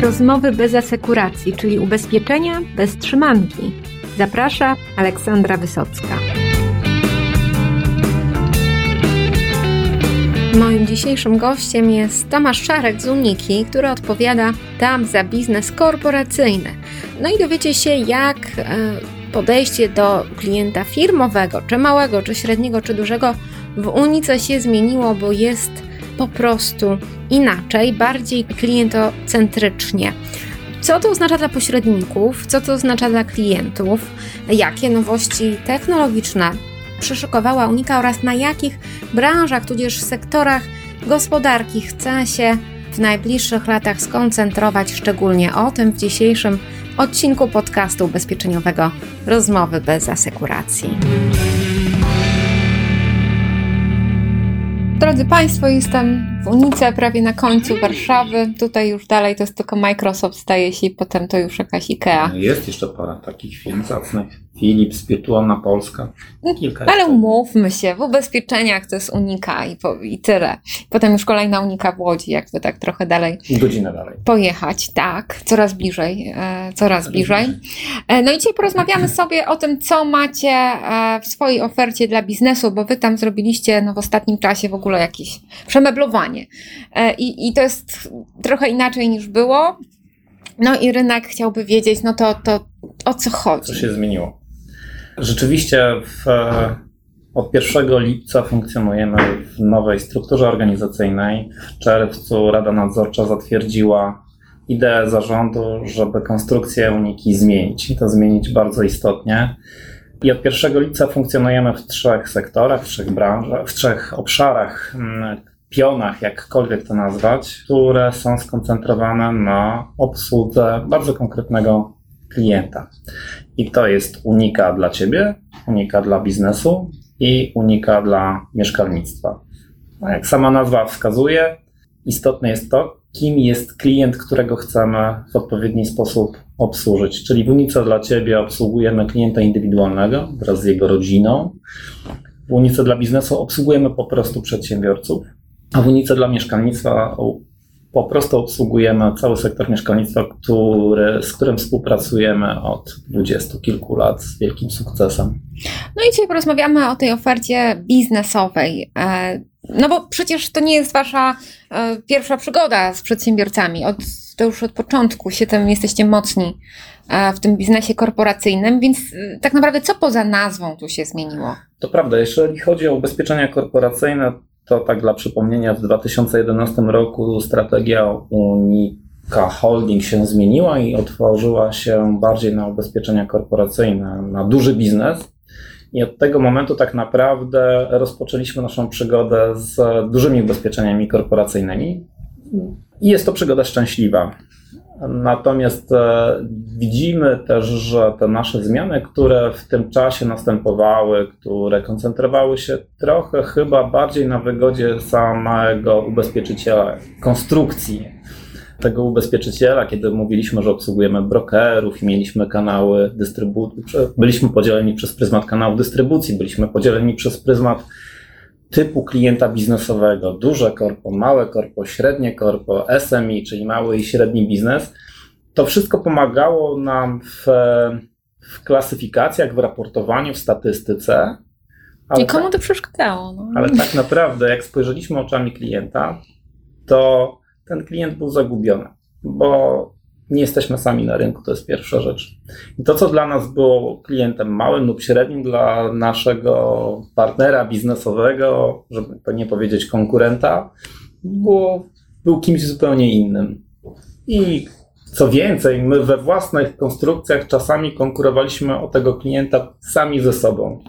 Rozmowy bez asekuracji, czyli ubezpieczenia bez trzymanki. Zaprasza Aleksandra Wysocka. Moim dzisiejszym gościem jest Tomasz Szarek z Uniki, który odpowiada tam za biznes korporacyjny. No i dowiecie się, jak e, podejście do klienta firmowego, czy małego, czy średniego, czy dużego w Unice się zmieniło, bo jest po prostu inaczej, bardziej klientocentrycznie. Co to oznacza dla pośredników, co to oznacza dla klientów, jakie nowości technologiczne przyszykowała Unika oraz na jakich branżach, tudzież sektorach gospodarki chce się w najbliższych latach skoncentrować, szczególnie o tym w dzisiejszym odcinku podcastu ubezpieczeniowego Rozmowy bez asekuracji. Drodzy Państwo, jestem Unice, prawie na końcu Warszawy. Tutaj już dalej to jest tylko Microsoft, staje się i potem to już jakaś IKEA. Jest jeszcze parę takich firm zacnych. Philips, Wirtualna Polska. No, kilka Ale umówmy się, w ubezpieczeniach to jest Unika i, po, i tyle. Potem już kolejna Unika w Łodzi, jakby tak trochę dalej. Godzinę dalej. Pojechać, tak, coraz bliżej, e, coraz bliżej. E, no i dzisiaj porozmawiamy sobie o tym, co macie e, w swojej ofercie dla biznesu, bo wy tam zrobiliście no, w ostatnim czasie w ogóle jakieś przemeblowanie. E, I, I to jest trochę inaczej niż było. No i rynek chciałby wiedzieć, no to, to o co chodzi. Co się zmieniło? Rzeczywiście w, od 1 lipca funkcjonujemy w nowej strukturze organizacyjnej. W czerwcu Rada Nadzorcza zatwierdziła ideę zarządu, żeby konstrukcję Uniki zmienić i to zmienić bardzo istotnie. I od 1 lipca funkcjonujemy w trzech sektorach, w trzech branżach, w trzech obszarach, mm, pionach, jakkolwiek to nazwać, które są skoncentrowane na obsłudze bardzo konkretnego klienta. I to jest unika dla ciebie, unika dla biznesu i unika dla mieszkalnictwa. A jak sama nazwa wskazuje, istotne jest to, kim jest klient, którego chcemy w odpowiedni sposób obsłużyć. Czyli w Unice dla Ciebie obsługujemy klienta indywidualnego wraz z jego rodziną. W Unice dla biznesu obsługujemy po prostu przedsiębiorców, a w Unice dla mieszkalnictwa po prostu obsługujemy cały sektor mieszkalnictwa, który, z którym współpracujemy od dwudziestu kilku lat z wielkim sukcesem. No i dzisiaj porozmawiamy o tej ofercie biznesowej. E, no bo przecież to nie jest wasza e, pierwsza przygoda z przedsiębiorcami. Od, to już od początku się tym jesteście mocni e, w tym biznesie korporacyjnym, więc tak naprawdę co poza nazwą tu się zmieniło? To prawda, jeżeli chodzi o ubezpieczenia korporacyjne, to tak dla przypomnienia, w 2011 roku strategia Unika Holding się zmieniła i otworzyła się bardziej na ubezpieczenia korporacyjne, na duży biznes. I od tego momentu tak naprawdę rozpoczęliśmy naszą przygodę z dużymi ubezpieczeniami korporacyjnymi. I jest to przygoda szczęśliwa. Natomiast e, widzimy też, że te nasze zmiany, które w tym czasie następowały, które koncentrowały się trochę chyba bardziej na wygodzie samego ubezpieczyciela, konstrukcji tego ubezpieczyciela, kiedy mówiliśmy, że obsługujemy brokerów i mieliśmy kanały dystrybucji, byliśmy podzieleni przez pryzmat kanału dystrybucji, byliśmy podzieleni przez pryzmat typu klienta biznesowego, duże korpo, małe korpo, średnie korpo, SMI, czyli mały i średni biznes, to wszystko pomagało nam w, w klasyfikacjach, w raportowaniu, w statystyce. I komu tak, to przeszkadzało? No. Ale tak naprawdę, jak spojrzeliśmy oczami klienta, to ten klient był zagubiony, bo nie jesteśmy sami na rynku, to jest pierwsza rzecz. I to, co dla nas było klientem małym lub średnim, dla naszego partnera biznesowego, żeby to nie powiedzieć konkurenta, było, był kimś zupełnie innym. I co więcej, my we własnych konstrukcjach czasami konkurowaliśmy o tego klienta sami ze sobą.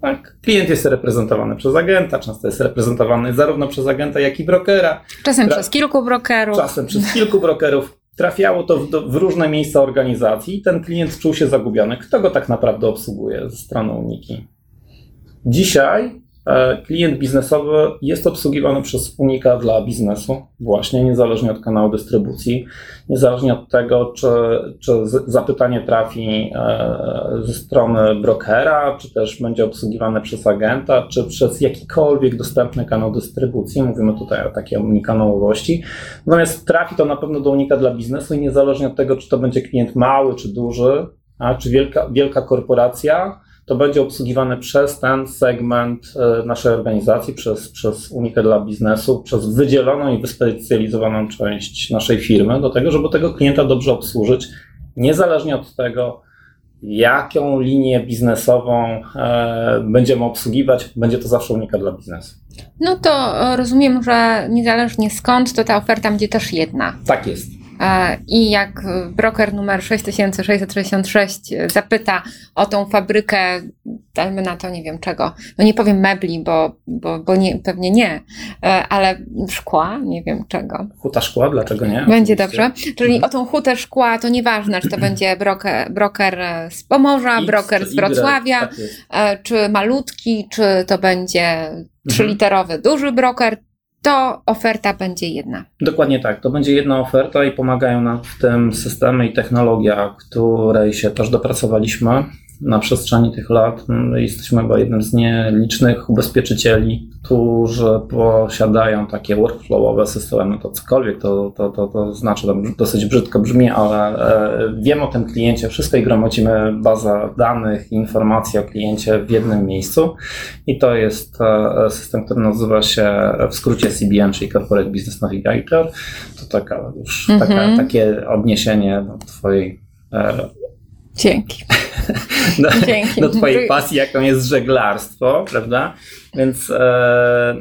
Tak? Klient jest reprezentowany przez agenta, często jest reprezentowany zarówno przez agenta, jak i brokera. Czasem przez kilku brokerów. Czasem przez kilku brokerów trafiało to w, w, różne miejsca organizacji i ten klient czuł się zagubiony. Kto go tak naprawdę obsługuje ze strony Uniki? Dzisiaj klient biznesowy jest obsługiwany przez Unika dla biznesu, właśnie niezależnie od kanału dystrybucji, niezależnie od tego, czy, czy zapytanie trafi e, ze strony brokera, czy też będzie obsługiwane przez agenta, czy przez jakikolwiek dostępny kanał dystrybucji. Mówimy tutaj o takiej unikanowości. Natomiast trafi to na pewno do Unika dla biznesu i niezależnie od tego, czy to będzie klient mały, czy duży, a, czy wielka, wielka korporacja, to będzie obsługiwane przez ten segment e, naszej organizacji, przez, przez Unikę dla biznesu, przez wydzieloną i wyspecjalizowaną część naszej firmy, do tego, żeby tego klienta dobrze obsłużyć, niezależnie od tego, jaką linię biznesową e, będziemy obsługiwać, będzie to zawsze Unika dla biznesu. No to e, rozumiem, że niezależnie skąd, to ta oferta będzie też jedna. Tak jest. I jak broker numer 6666 zapyta o tą fabrykę, dajmy na to nie wiem czego, no nie powiem mebli, bo, bo, bo nie, pewnie nie, e, ale szkła, nie wiem czego. Huta szkła, dlaczego nie? Będzie dobrze. Czyli mhm. o tą hutę szkła to nieważne, czy to będzie broker, broker z Pomorza, X, broker z Wrocławia, tak czy malutki, czy to będzie mhm. trzyliterowy duży broker, to oferta będzie jedna. Dokładnie tak, to będzie jedna oferta i pomagają nam w tym systemy i technologia, której się też dopracowaliśmy na przestrzeni tych lat. Jesteśmy chyba jednym z nielicznych ubezpieczycieli, którzy posiadają takie workflowowe systemy. To cokolwiek to, to, to, to znaczy, to dosyć brzydko brzmi, ale e, wiem o tym kliencie, wszystko i gromadzimy baza danych i informacji o kliencie w jednym miejscu. I to jest e, system, który nazywa się w skrócie CBN, czyli Corporate Business Navigator. To taka już mm -hmm. taka, takie odniesienie do Twojej e, Dzięki. do, Dzięki. do Twojej pasji, jaką jest żeglarstwo, prawda? Więc e,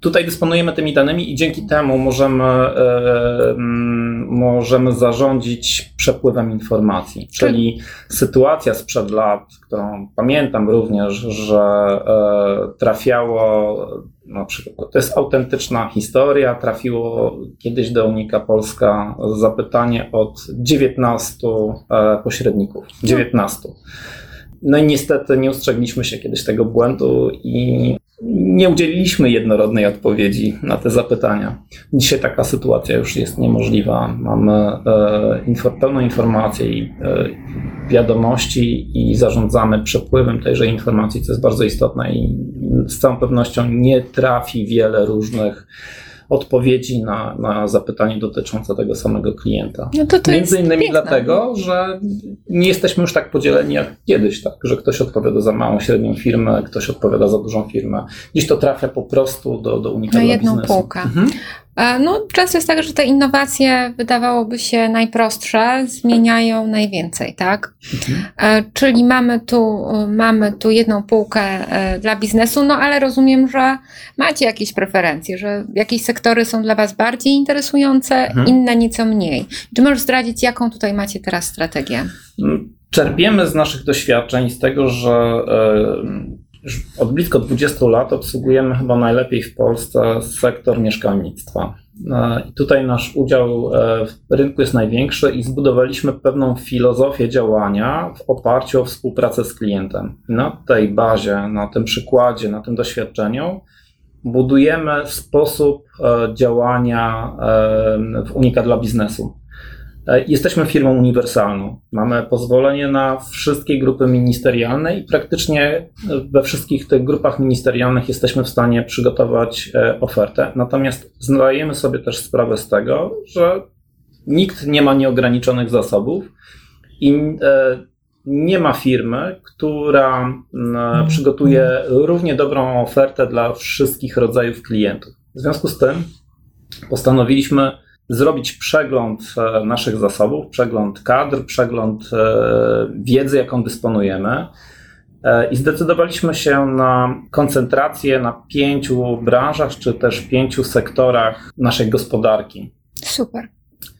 tutaj dysponujemy tymi danymi i dzięki temu możemy, e, możemy zarządzić przepływem informacji. Czyli sytuacja sprzed lat, którą pamiętam również, że e, trafiało na przykład, to jest autentyczna historia, trafiło kiedyś do Unika Polska zapytanie od 19 e, pośredników. 19. No i niestety nie ustrzegliśmy się kiedyś tego błędu i nie udzieliliśmy jednorodnej odpowiedzi na te zapytania. Dzisiaj taka sytuacja już jest niemożliwa. Mamy e, infor, pełną informację i e, wiadomości i zarządzamy przepływem tejże informacji, co jest bardzo istotne i z całą pewnością nie trafi wiele różnych odpowiedzi na, na zapytanie dotyczące tego samego klienta. No to to Między innymi dlatego, że nie jesteśmy już tak podzieleni jak kiedyś, tak, że ktoś odpowiada za małą, średnią firmę, ktoś odpowiada za dużą firmę. Dziś to trafia po prostu do, do unikalnego Na jedną biznesu. półkę. Mhm. E, no, często jest tak, że te innowacje wydawałoby się najprostsze, zmieniają najwięcej, tak? Mhm. E, czyli mamy tu, mamy tu jedną półkę e, dla biznesu, no ale rozumiem, że macie jakieś preferencje, że jakieś sektory są dla Was bardziej interesujące, mhm. inne nieco mniej. Czy możesz zdradzić, jaką tutaj macie teraz strategię? Czerpiemy z naszych doświadczeń z tego, że od blisko 20 lat obsługujemy chyba najlepiej w Polsce sektor mieszkalnictwa. E, tutaj nasz udział e, w rynku jest największy i zbudowaliśmy pewną filozofię działania w oparciu o współpracę z klientem. Na tej bazie, na tym przykładzie, na tym doświadczeniu budujemy sposób e, działania w Unika dla biznesu. E, jesteśmy firmą uniwersalną. Mamy pozwolenie na wszystkie grupy ministerialne i praktycznie we wszystkich tych grupach ministerialnych jesteśmy w stanie przygotować e, ofertę. Natomiast zdajemy sobie też sprawę z tego, że nikt nie ma nieograniczonych zasobów i e, nie ma firmy, która przygotuje równie dobrą ofertę dla wszystkich rodzajów klientów. W związku z tym postanowiliśmy zrobić przegląd e, naszych zasobów, przegląd kadr, przegląd e, wiedzy, jaką dysponujemy. E, I zdecydowaliśmy się na koncentrację na pięciu branżach, czy też pięciu sektorach naszej gospodarki. Super.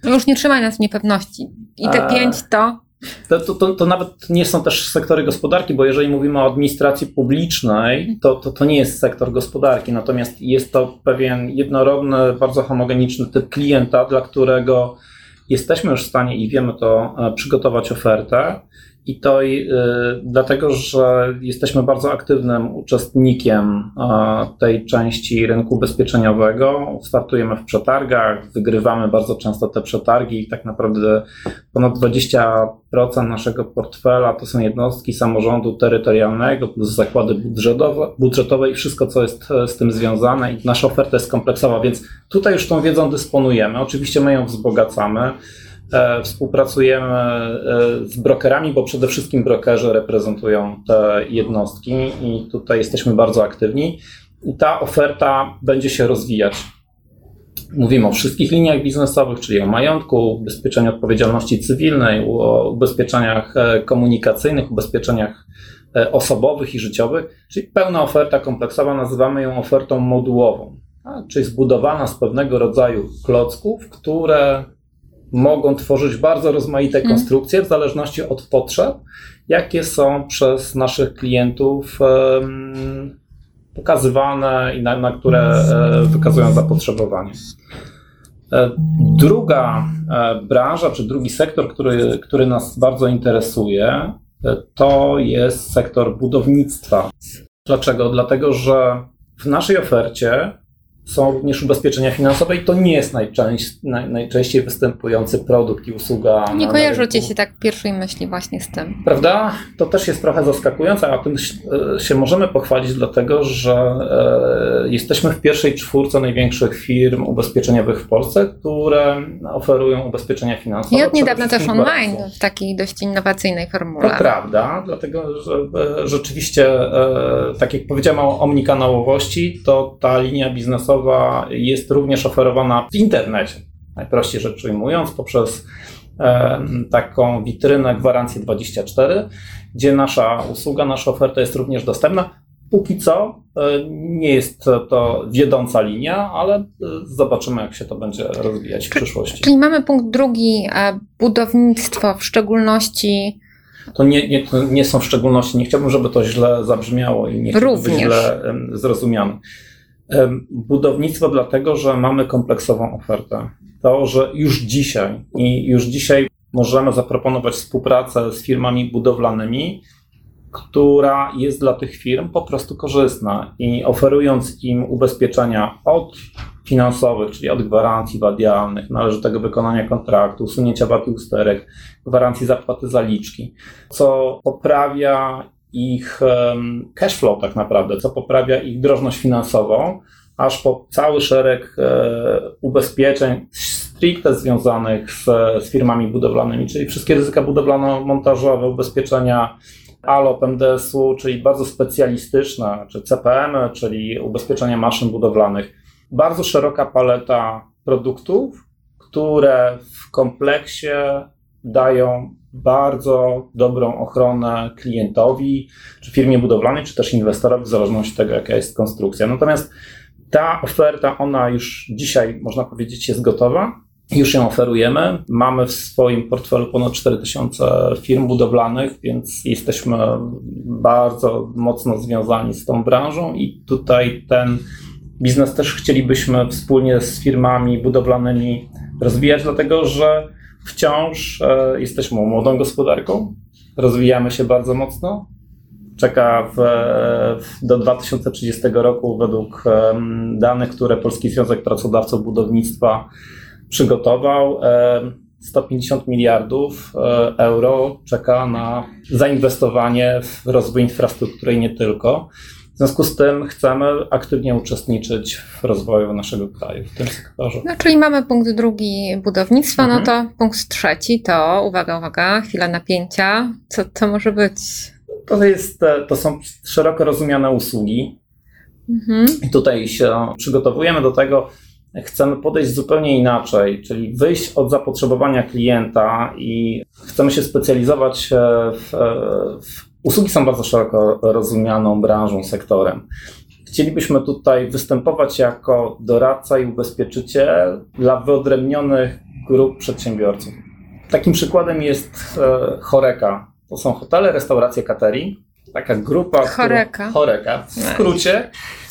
No już nie trzymaj nas w niepewności. I te pięć to to, to, to, to, nawet nie są też sektory gospodarki, bo jeżeli mówimy o administracji publicznej, to, to, to nie jest sektor gospodarki, natomiast jest to pewien jednorodny, bardzo homogeniczny typ klienta, dla którego jesteśmy już w stanie i wiemy to e, przygotować ofertę I to y, dlatego, że jesteśmy bardzo aktywnym uczestnikiem tej części rynku ubezpieczeniowego. Startujemy w przetargach, wygrywamy bardzo często te przetargi tak naprawdę ponad 20% naszego portfela to są jednostki samorządu terytorialnego plus zakłady budżetowe, budżetowe i wszystko, co jest e, z tym związane. I nasza oferta jest kompleksowa, więc tutaj już tą wiedzą dysponujemy. Oczywiście my ją wzbogacamy. E, współpracujemy e, z brokerami, bo przede wszystkim brokerzy reprezentują te jednostki i tutaj jesteśmy bardzo aktywni. I ta oferta będzie się rozwijać. Mówimy o wszystkich liniach biznesowych, czyli o majątku, ubezpieczeniu odpowiedzialności cywilnej, o ubezpieczeniach e, komunikacyjnych, ubezpieczeniach osobowych i życiowych, czyli pełna oferta kompleksowa, nazywamy ją ofertą modułową, czyli zbudowana z pewnego rodzaju klocków, które mogą tworzyć bardzo rozmaite mhm. konstrukcje w zależności od potrzeb, jakie są przez naszych klientów pokazywane i na, na które e, wykazują zapotrzebowanie. E, druga e, branża, czy drugi sektor, który, który nas bardzo interesuje, to jest sektor budownictwa. Dlaczego? Dlatego, że w naszej ofercie są również ubezpieczenia finansowe i to nie jest najczęściej, naj, najczęściej występujący produkt i usługa. Nie kojarzy ci się tak pierwszej myśli właśnie z tym. Prawda? To też jest trochę zaskakujące, a tym się możemy pochwalić, dlatego że e, jesteśmy w pierwszej czwórce największych firm ubezpieczeniowych w Polsce, które oferują ubezpieczenia finansowe. I od niedawna też online w takiej dość innowacyjnej formule. To prawda, dlatego że e, rzeczywiście, e, tak jak powiedziałem o omnikanałowości, to ta linia biznesowa jest również oferowana w internecie. Najprościej rzecz ujmując, poprzez e, taką witrynę gwarancji 24, gdzie nasza usługa, nasza oferta jest również dostępna. Póki co e, nie jest to wiodąca linia, ale e, zobaczymy, jak się to będzie rozwijać w przyszłości. Czyli mamy punkt drugi, budownictwo, w szczególności. To nie, nie, to nie są w szczególności, nie chciałbym, żeby to źle zabrzmiało i nie chciałbym być źle zrozumiany. Budownictwo dlatego, że mamy kompleksową ofertę. To, że już dzisiaj i już dzisiaj możemy zaproponować współpracę z firmami budowlanymi, która jest dla tych firm po prostu korzystna i oferując im ubezpieczenia od finansowych, czyli od gwarancji wadialnych, należytego wykonania kontraktu, usunięcia wad i usterek, gwarancji zapłaty zaliczki, co poprawia ich cash flow tak naprawdę, co poprawia ich drożność finansową, aż po cały szereg e, ubezpieczeń stricte związanych z, z firmami budowlanymi, czyli wszystkie ryzyka budowlano-montażowe, ubezpieczenia ALOP, MDS-u, czyli bardzo specjalistyczne, czy CPM, czyli ubezpieczenia maszyn budowlanych. Bardzo szeroka paleta produktów, które w kompleksie dają bardzo dobrą ochronę klientowi, czy firmie budowlanej, czy też inwestorowi, w zależności od tego, jaka jest konstrukcja. Natomiast ta oferta, ona już dzisiaj, można powiedzieć, jest gotowa. Już ją oferujemy. Mamy w swoim portfelu ponad 4000 firm budowlanych, więc jesteśmy bardzo mocno związani z tą branżą i tutaj ten biznes też chcielibyśmy wspólnie z firmami budowlanymi rozwijać, dlatego że wciąż e, jesteśmy młodą gospodarką, rozwijamy się bardzo mocno. Czeka w, w, do 2030 roku, według danych, które Polski Związek Pracodawców Budownictwa przygotował, 150 miliardów e, euro czeka na zainwestowanie w rozwój infrastruktury i nie tylko. W związku z tym chcemy aktywnie uczestniczyć w rozwoju naszego kraju w tym sektorze. No, czyli mamy punkt drugi budownictwa, no mhm. no to punkt trzeci to, uwaga, uwaga, chwila napięcia. Co to może być? To, jest, to są szeroko rozumiane usługi. Mhm. I tutaj się przygotowujemy do tego, chcemy podejść zupełnie inaczej, czyli wyjść od zapotrzebowania klienta i chcemy się specjalizować w, w Usługi są bardzo szeroko rozumianą branżą, sektorem. Chcielibyśmy tutaj występować jako doradca i ubezpieczyciel dla wyodrębnionych grup przedsiębiorców. Takim przykładem jest e, Choreka. To są hotele, restauracje, catering. Taka grupa. Choreka. Choreka. W skrócie.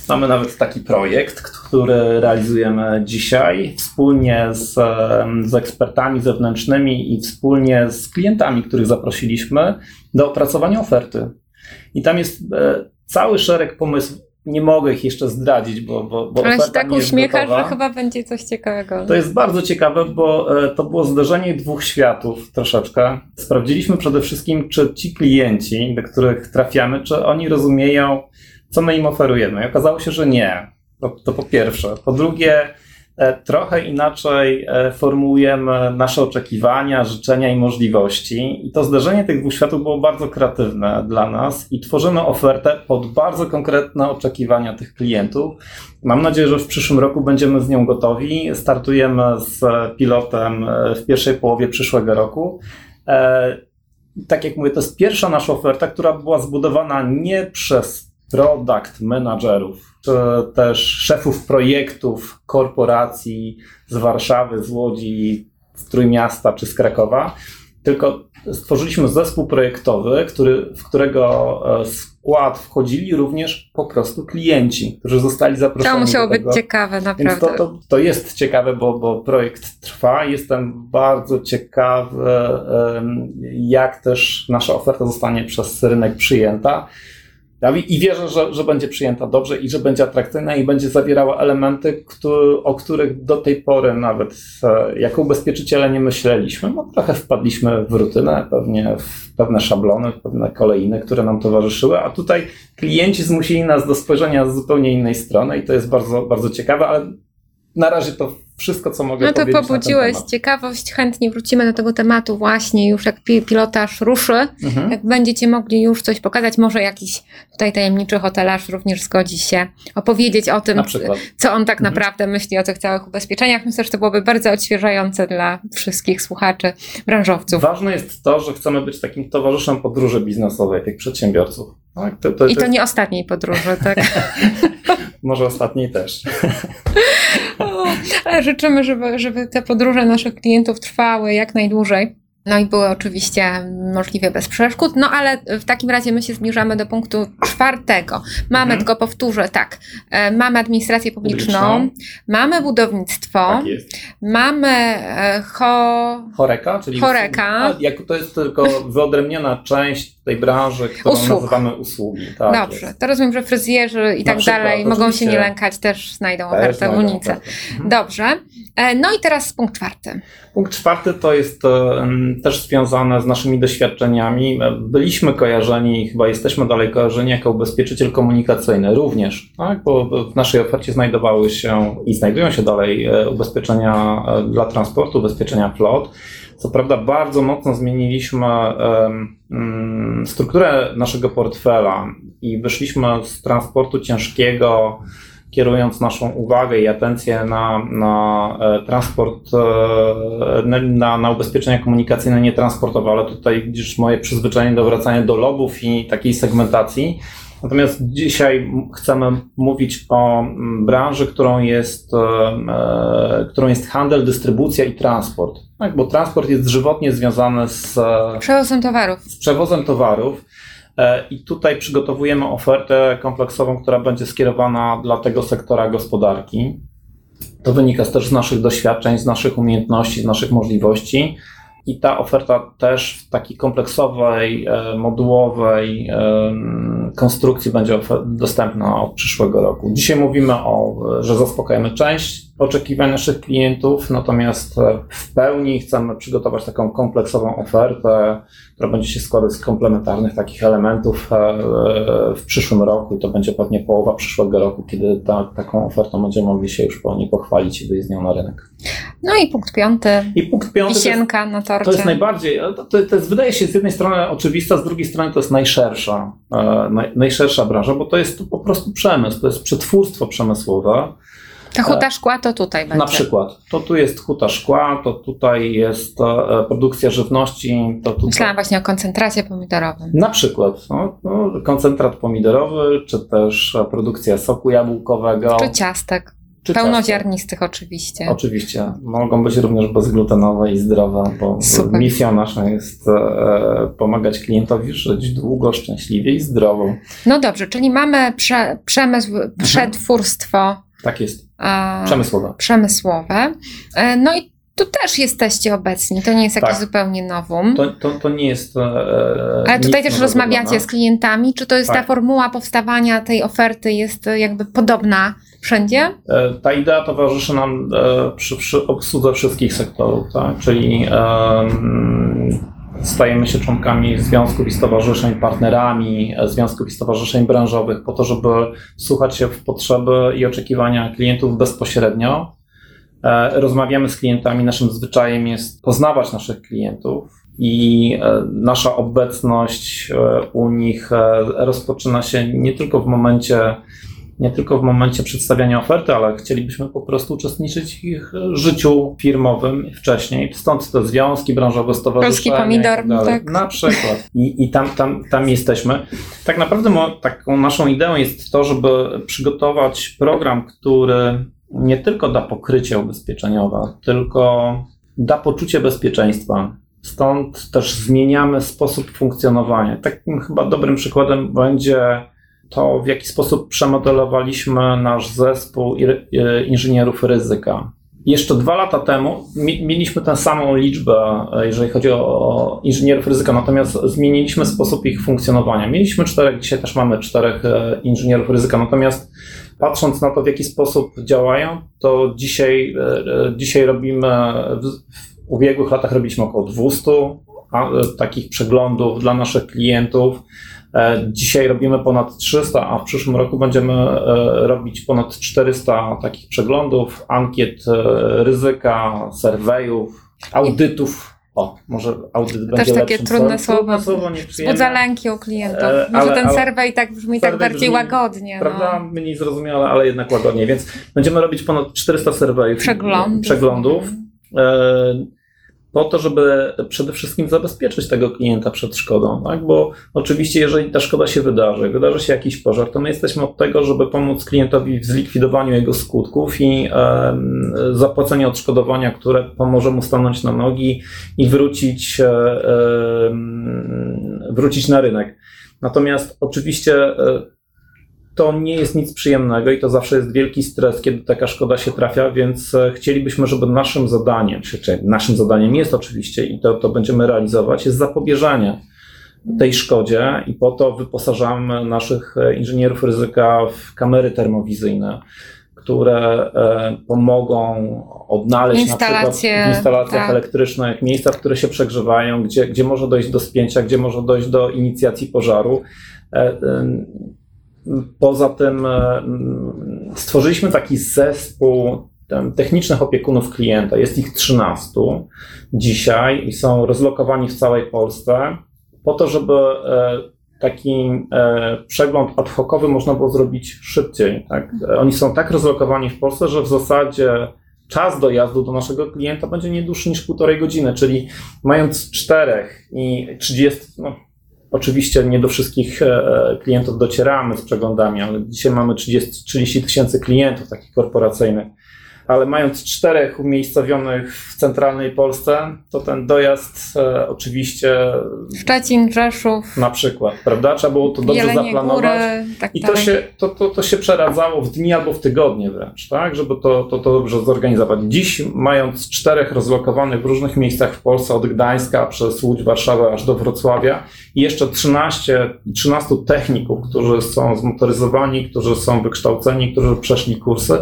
Mamy nawet taki projekt, który realizujemy dzisiaj wspólnie z, z ekspertami zewnętrznymi i wspólnie z klientami, których zaprosiliśmy do opracowania oferty. I tam jest e, cały szereg pomysłów. Nie mogę ich jeszcze zdradzić, bo, bo, bo Ale się tak uśmiechasz, że chyba będzie coś ciekawego. To jest bardzo ciekawe, bo e, to było zderzenie dwóch światów troszeczkę. Sprawdziliśmy przede wszystkim, czy ci klienci, do których trafiamy, czy oni rozumieją, co my im oferujemy. I okazało się, że nie. To, to po pierwsze. Po drugie, e, trochę inaczej e, formułujemy nasze oczekiwania, życzenia i możliwości. I to zderzenie tych dwóch światów było bardzo kreatywne dla nas i tworzymy ofertę pod bardzo konkretne oczekiwania tych klientów. Mam nadzieję, że w przyszłym roku będziemy z nią gotowi. Startujemy z pilotem e, w pierwszej połowie przyszłego roku. Tak jak mówię, to jest pierwsza nasza oferta, która była zbudowana nie przez product managerów, czy też szefów projektów korporacji z Warszawy, z Łodzi, z Trójmiasta czy z Krakowa, tylko stworzyliśmy zespół projektowy, który, w którego e, skład wchodzili również po prostu klienci, którzy zostali zaproszeni. To musiało być ciekawe, Więc naprawdę. to, to, to jest ciekawe, bo, bo projekt trwa. Jestem bardzo ciekawy, jak też nasza oferta zostanie przez rynek przyjęta. I wierzę, że, że będzie przyjęta dobrze i że będzie atrakcyjna i będzie zawierała elementy, któ- o których do tej pory nawet e, jako ubezpieczyciele nie myśleliśmy. No, trochę wpadliśmy w rutynę, pewnie w pewne szablony, w pewne kolejne, które nam towarzyszyły, a tutaj klienci zmusili nas do spojrzenia z zupełnie innej strony i to jest bardzo, bardzo ciekawe, ale na razie to wszystko, co mogę No to powiedzieć na ten pobudziłeś ciekawość, chętnie wrócimy do tego tematu właśnie już jak pi- pilotaż ruszy. Mhm. Jak będziecie mogli już coś pokazać, może jakiś tutaj tajemniczy hotelarz również zgodzi się opowiedzieć o tym, co on tak Mhm. naprawdę myśli o tych całych ubezpieczeniach. Myślę, że to byłoby bardzo odświeżające dla wszystkich słuchaczy, branżowców. Ważne jest to, że chcemy być takim towarzyszem podróży biznesowej tych przedsiębiorców. Tak? To, to, I to to jest, nie ostatniej podróży, tak? Może ostatniej też. Życzymy, żeby, żeby te podróże naszych klientów trwały jak najdłużej. No i były oczywiście możliwie bez przeszkód. No ale w takim razie my się zbliżamy do punktu czwartego. Mamy, Mhm. tylko powtórzę, tak, e, mamy administrację publiczną, Publiczną. mamy budownictwo, Tak mamy e, ho... Choreka, czyli Choreka. Jak to jest tylko wyodrębniona część tej branży, którą Usług. nazywamy usługi. Tak Dobrze, jest. to rozumiem, że fryzjerzy i Na tak przykład, dalej mogą się nie lękać, też znajdą Też ofertę w Unice. Mhm. Dobrze. E, No i teraz punkt czwarty. Punkt czwarty to jest em, też związane z naszymi doświadczeniami. Byliśmy kojarzeni, chyba jesteśmy dalej kojarzeni jako ubezpieczyciel komunikacyjny również, tak? bo w naszej ofercie znajdowały się i znajdują się dalej e, ubezpieczenia e, dla transportu, ubezpieczenia flot. Co prawda bardzo mocno zmieniliśmy mm, strukturę naszego portfela i wyszliśmy z transportu ciężkiego kierując naszą uwagę i atencję na, na e, transport, e, na, na, ubezpieczenia komunikacyjne nietransportowe, ale tutaj widzisz moje przyzwyczajenie do wracania do logów i takiej segmentacji. Natomiast dzisiaj chcemy mówić o mm, branży, którą jest, e, e, którą jest handel, dystrybucja i transport. Tak, bo transport jest żywotnie związany z, e, Przewozem towarów. z przewozem towarów. I tutaj przygotowujemy ofertę kompleksową, która będzie skierowana dla tego sektora gospodarki. To wynika też z naszych doświadczeń, z naszych umiejętności, z naszych możliwości. I ta oferta też w takiej kompleksowej, modułowej konstrukcji będzie dostępna od przyszłego roku. Dzisiaj mówimy o, że zaspokajamy część oczekiwań naszych klientów, natomiast e, w pełni chcemy przygotować taką kompleksową ofertę, która będzie się składać z komplementarnych takich elementów e, e, w przyszłym roku i to będzie pewnie połowa przyszłego roku, kiedy ta, taką ofertą będziemy mogli się już pełni pochwalić i wyjść z nią na rynek. No i punkt piąty. I punkt piąty to jest, Wisienka na torcie. to jest najbardziej, to, to, jest, wydaje się z jednej strony oczywista, z drugiej strony to jest najszersza, naj, najszersza branża, bo to jest po prostu przemysł, to jest przetwórstwo przemysłowe. Ta huta szkła to tutaj będzie. Na przykład, to tu jest huta szkła, to tutaj jest e, produkcja żywności, to tutaj... Myślałam właśnie o koncentracie pomidorowym. Na przykład no, no, koncentrat pomidorowy, czy też e, produkcja soku jabłkowego, Czy ciastek. czy. Pełnoziarnistych oczywiście. Oczywiście. Mogą być również bezglutenowe i zdrowe, bo Super. misja nasza jest e, pomagać klientowi żyć długo, szczęśliwie i zdrowo. No dobrze, czyli mamy prze, przemysł, przetwórstwo Tak jest. e, Przemysłowe. przemysłowe. E, no i tu też jesteście obecni, to nie jest jakieś Tak. zupełnie nowum. To, to, to nie jest. E, Ale tutaj też rozmawiacie dla z klientami, czy to jest ta Tak. formuła powstawania tej oferty jest e, jakby podobna wszędzie? E, Ta idea towarzyszy nam e, przy, przy obsłudze wszystkich sektorów, tak? czyli em, stajemy się członkami związków i stowarzyszeń, partnerami e, związków i stowarzyszeń branżowych po to, żeby słuchać się w potrzeby i oczekiwania klientów bezpośrednio. E, Rozmawiamy z klientami, naszym zwyczajem jest poznawać naszych klientów i e, nasza obecność u nich rozpoczyna się nie tylko w momencie nie tylko w momencie przedstawiania oferty, ale chcielibyśmy po prostu uczestniczyć w ich życiu firmowym wcześniej. Stąd te związki branżowe, stowarzyszenia. Polski tak pomidor, dalej. tak. Na przykład. I, i tam, tam, tam jesteśmy. Tak naprawdę mo, taką naszą ideą jest to, żeby przygotować program, który nie tylko da pokrycie ubezpieczeniowe, tylko da poczucie bezpieczeństwa. Stąd też zmieniamy sposób funkcjonowania. Takim chyba dobrym przykładem będzie to, w jaki sposób przemodelowaliśmy nasz zespół i- inżynierów ryzyka. Jeszcze dwa lata temu mi- mieliśmy tę samą liczbę, e, jeżeli chodzi o inżynierów ryzyka, natomiast zmieniliśmy sposób ich funkcjonowania. Mieliśmy czterech, dzisiaj też mamy czterech e, inżynierów ryzyka, natomiast patrząc na to, w jaki sposób działają, to dzisiaj, e, e, dzisiaj robimy, w, ubiegłych latach robiliśmy około 200 a, e, takich przeglądów dla naszych klientów. E, Dzisiaj robimy ponad 300, a w przyszłym roku będziemy e, robić ponad 400 takich przeglądów, ankiet e, ryzyka, serwejów, audytów. O, może audyt będzie takie lepszym trudne słowo. słowo. Wzbudza lęki u klientów. Może ale- ten serwej tak brzmi tak bardziej brzmi, łagodnie. Prawda? No. Mniej zrozumiałe, ale jednak łagodnie. Więc będziemy robić ponad 400 serwejów. Przeglądów. przeglądów e, po to, żeby przede wszystkim zabezpieczyć tego klienta przed szkodą. Tak? Bo oczywiście, jeżeli ta szkoda się wydarzy, wydarzy się jakiś pożar, to my jesteśmy od tego, żeby pomóc klientowi w zlikwidowaniu jego skutków i em, zapłaceniu odszkodowania, które pomoże mu stanąć na nogi i wrócić, e, em, wrócić na rynek. Natomiast oczywiście e, to nie jest nic przyjemnego i to zawsze jest wielki stres, kiedy taka szkoda się trafia, więc e, chcielibyśmy, żeby naszym zadaniem, czy, naszym zadaniem jest oczywiście i to, to będziemy realizować, jest zapobieżenie tej szkodzie i po to wyposażamy naszych e, inżynierów ryzyka w kamery termowizyjne, które e, pomogą odnaleźć na Instalacje, przykład w instalacjach tak. elektrycznych miejsca, w które się przegrzewają, gdzie, gdzie może dojść do spięcia, gdzie może dojść do inicjacji pożaru. Poza tym e, stworzyliśmy taki zespół technicznych opiekunów klienta. Jest ich 13 dzisiaj i są rozlokowani w całej Polsce po to, żeby e, taki e, przegląd ad hocowy można było zrobić szybciej. Tak? Oni są tak rozlokowani w Polsce, że w zasadzie czas dojazdu do naszego klienta będzie nie dłuższy niż półtorej godziny, czyli mając czterech i 30, no, Oczywiście nie do wszystkich e, klientów docieramy z przeglądami, ale dzisiaj mamy 30 30 tysięcy klientów takich korporacyjnych. Ale mając czterech umiejscowionych w centralnej Polsce, to ten dojazd e, oczywiście Szczecin, Rzeszów, na przykład, prawda? Trzeba było to dobrze Jelenie zaplanować. Góry, tak I to dalej. się, to, to, to się przeradzało w dni albo w tygodnie wręcz, tak? Żeby to, to, to dobrze zorganizować. Dziś, mając czterech rozlokowanych w różnych miejscach w Polsce, od Gdańska przez Łódź, Warszawę aż do Wrocławia i jeszcze 13, 13 techników, którzy są zmotoryzowani, którzy są wykształceni, którzy przeszli kursy,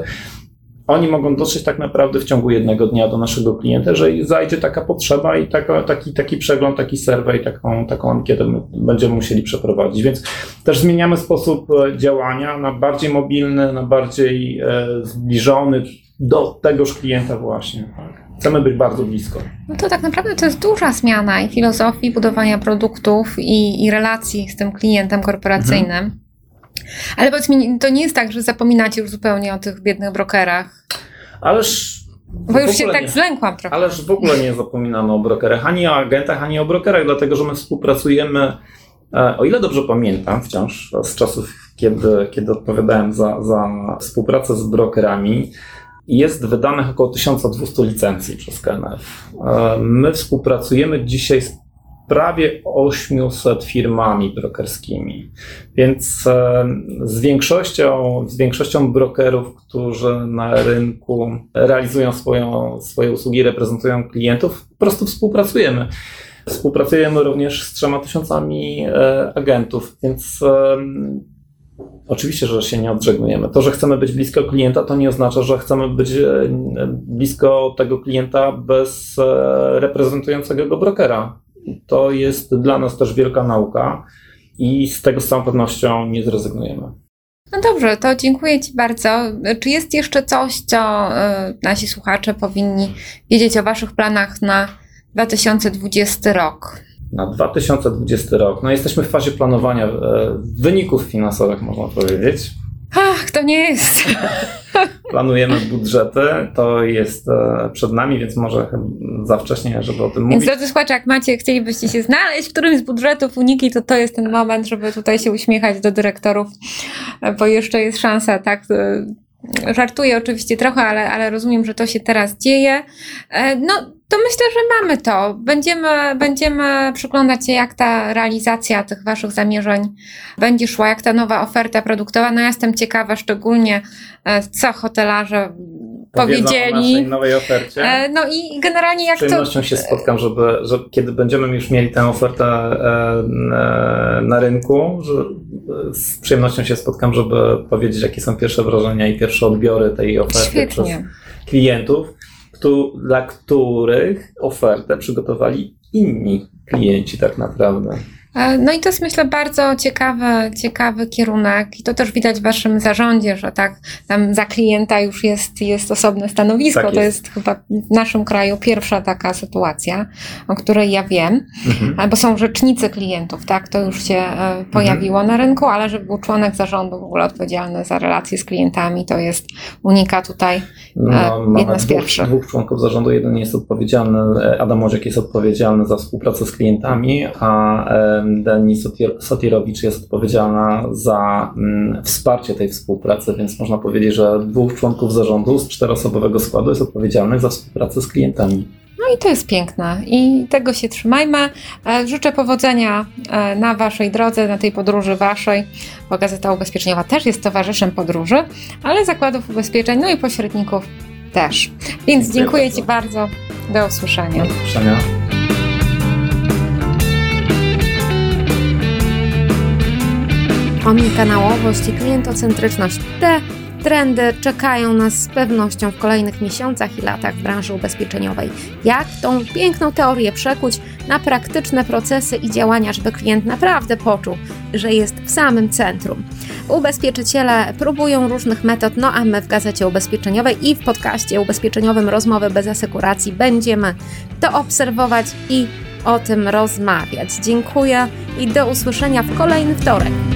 oni mogą dotrzeć tak naprawdę w ciągu jednego dnia do naszego klienta, jeżeli zajdzie taka potrzeba i taka, taki, taki przegląd, taki survey, taką, taką ankietę my będziemy musieli przeprowadzić. Więc też zmieniamy sposób e, działania na bardziej mobilny, na bardziej e, zbliżony do tegoż klienta właśnie. Tak. Chcemy być bardzo blisko. No to tak naprawdę to jest duża zmiana i filozofii budowania produktów i, i relacji z tym klientem korporacyjnym. Mhm. Ale powiedz mi, to nie jest tak, że zapominacie już zupełnie o tych biednych brokerach. Ależ Bo już się tak nie. zlękłam trochę. Ależ w ogóle nie zapominamy o brokerach, ani o agentach, ani o brokerach, dlatego że my współpracujemy, e, o ile dobrze pamiętam, wciąż z czasów kiedy, kiedy odpowiadałem za, za współpracę z brokerami, jest wydanych około 1200 licencji przez KNF. E, my współpracujemy dzisiaj z prawie 800 firmami brokerskimi, więc e, z większością, z większością brokerów, którzy na rynku realizują swoją, swoje usługi, reprezentują klientów, po prostu współpracujemy. Współpracujemy również z trzema tysiącami e, agentów, więc Oczywiście, że się nie odżegnujemy. To, że chcemy być blisko klienta, to nie oznacza, że chcemy być e, blisko tego klienta bez e, reprezentującego go brokera. To jest dla nas też wielka nauka i z tego z całą pewnością nie zrezygnujemy. No dobrze, to dziękuję Ci bardzo. Czy jest jeszcze coś, co e, nasi słuchacze powinni wiedzieć o Waszych planach na 2020 rok? na 2020 rok. No jesteśmy w fazie planowania e, wyników finansowych, można powiedzieć. Ach, to nie jest. Planujemy budżety, to jest e, przed nami, więc może za wcześnie, żeby o tym mówić. Więc drodzy słuchacze, jak macie, chcielibyście się znaleźć w którymś z budżetów uniki, to to jest ten moment, żeby tutaj się uśmiechać do dyrektorów, bo jeszcze jest szansa, tak, Żartuję oczywiście trochę, ale, ale rozumiem, że to się teraz dzieje. E, no, to myślę, że mamy to. Będziemy, będziemy przyglądać się, jak ta realizacja tych Waszych zamierzeń będzie szła, jak ta nowa oferta produktowa. No, ja jestem ciekawa szczególnie, e, co hotelarze powiedzieli. Nowej ofercie. E, no i generalnie jak to... Z przyjemnością to... się spotkam, żeby, że kiedy będziemy już mieli tę ofertę na rynku, że z przyjemnością się spotkam, żeby powiedzieć, jakie są pierwsze wrażenia i pierwsze odbiory tej oferty Świetnie. przez klientów, dla których ofertę przygotowali inni klienci tak naprawdę. E, no i to jest myślę bardzo ciekawy, ciekawy kierunek i to też widać w waszym zarządzie, że tak tam za klienta już jest, jest osobne stanowisko. Tak jest. To jest chyba w naszym kraju pierwsza taka sytuacja, o której ja wiem, mhm. bo są rzecznicy klientów, tak? To już się e, pojawiło mhm. na rynku, ale żeby był członek zarządu w ogóle odpowiedzialny za relacje z klientami, to jest unika tutaj no, e, jedna z dwóch, pierwszych. Dwóch członków zarządu, jeden jest odpowiedzialny, Adam Odziek jest odpowiedzialny za współpracę z klientami, a Deni Sotirowicz jest odpowiedzialna za mm, wsparcie tej współpracy, więc można powiedzieć, że dwóch członków zarządu z czteroosobowego składu jest odpowiedzialnych za współpracę z klientami. No i to jest piękne i tego się trzymajmy. E, życzę powodzenia e, na Waszej drodze, na tej podróży Waszej, bo Gazeta Ubezpieczeniowa też jest towarzyszem podróży, ale zakładów ubezpieczeń, no i pośredników też. Więc dziękuję, dziękuję Ci bardzo. Do usłyszenia. Do usłyszenia. Omnikanałowość i klientocentryczność. Te trendy czekają nas z pewnością w kolejnych miesiącach i latach w branży ubezpieczeniowej. Jak tą piękną teorię przekuć na praktyczne procesy i działania, żeby klient naprawdę poczuł, że jest w samym centrum. Ubezpieczyciele próbują różnych metod, no a my w Gazecie Ubezpieczeniowej i w podcaście ubezpieczeniowym Rozmowy bez asekuracji będziemy to obserwować i o tym rozmawiać. Dziękuję i do usłyszenia w kolejny wtorek.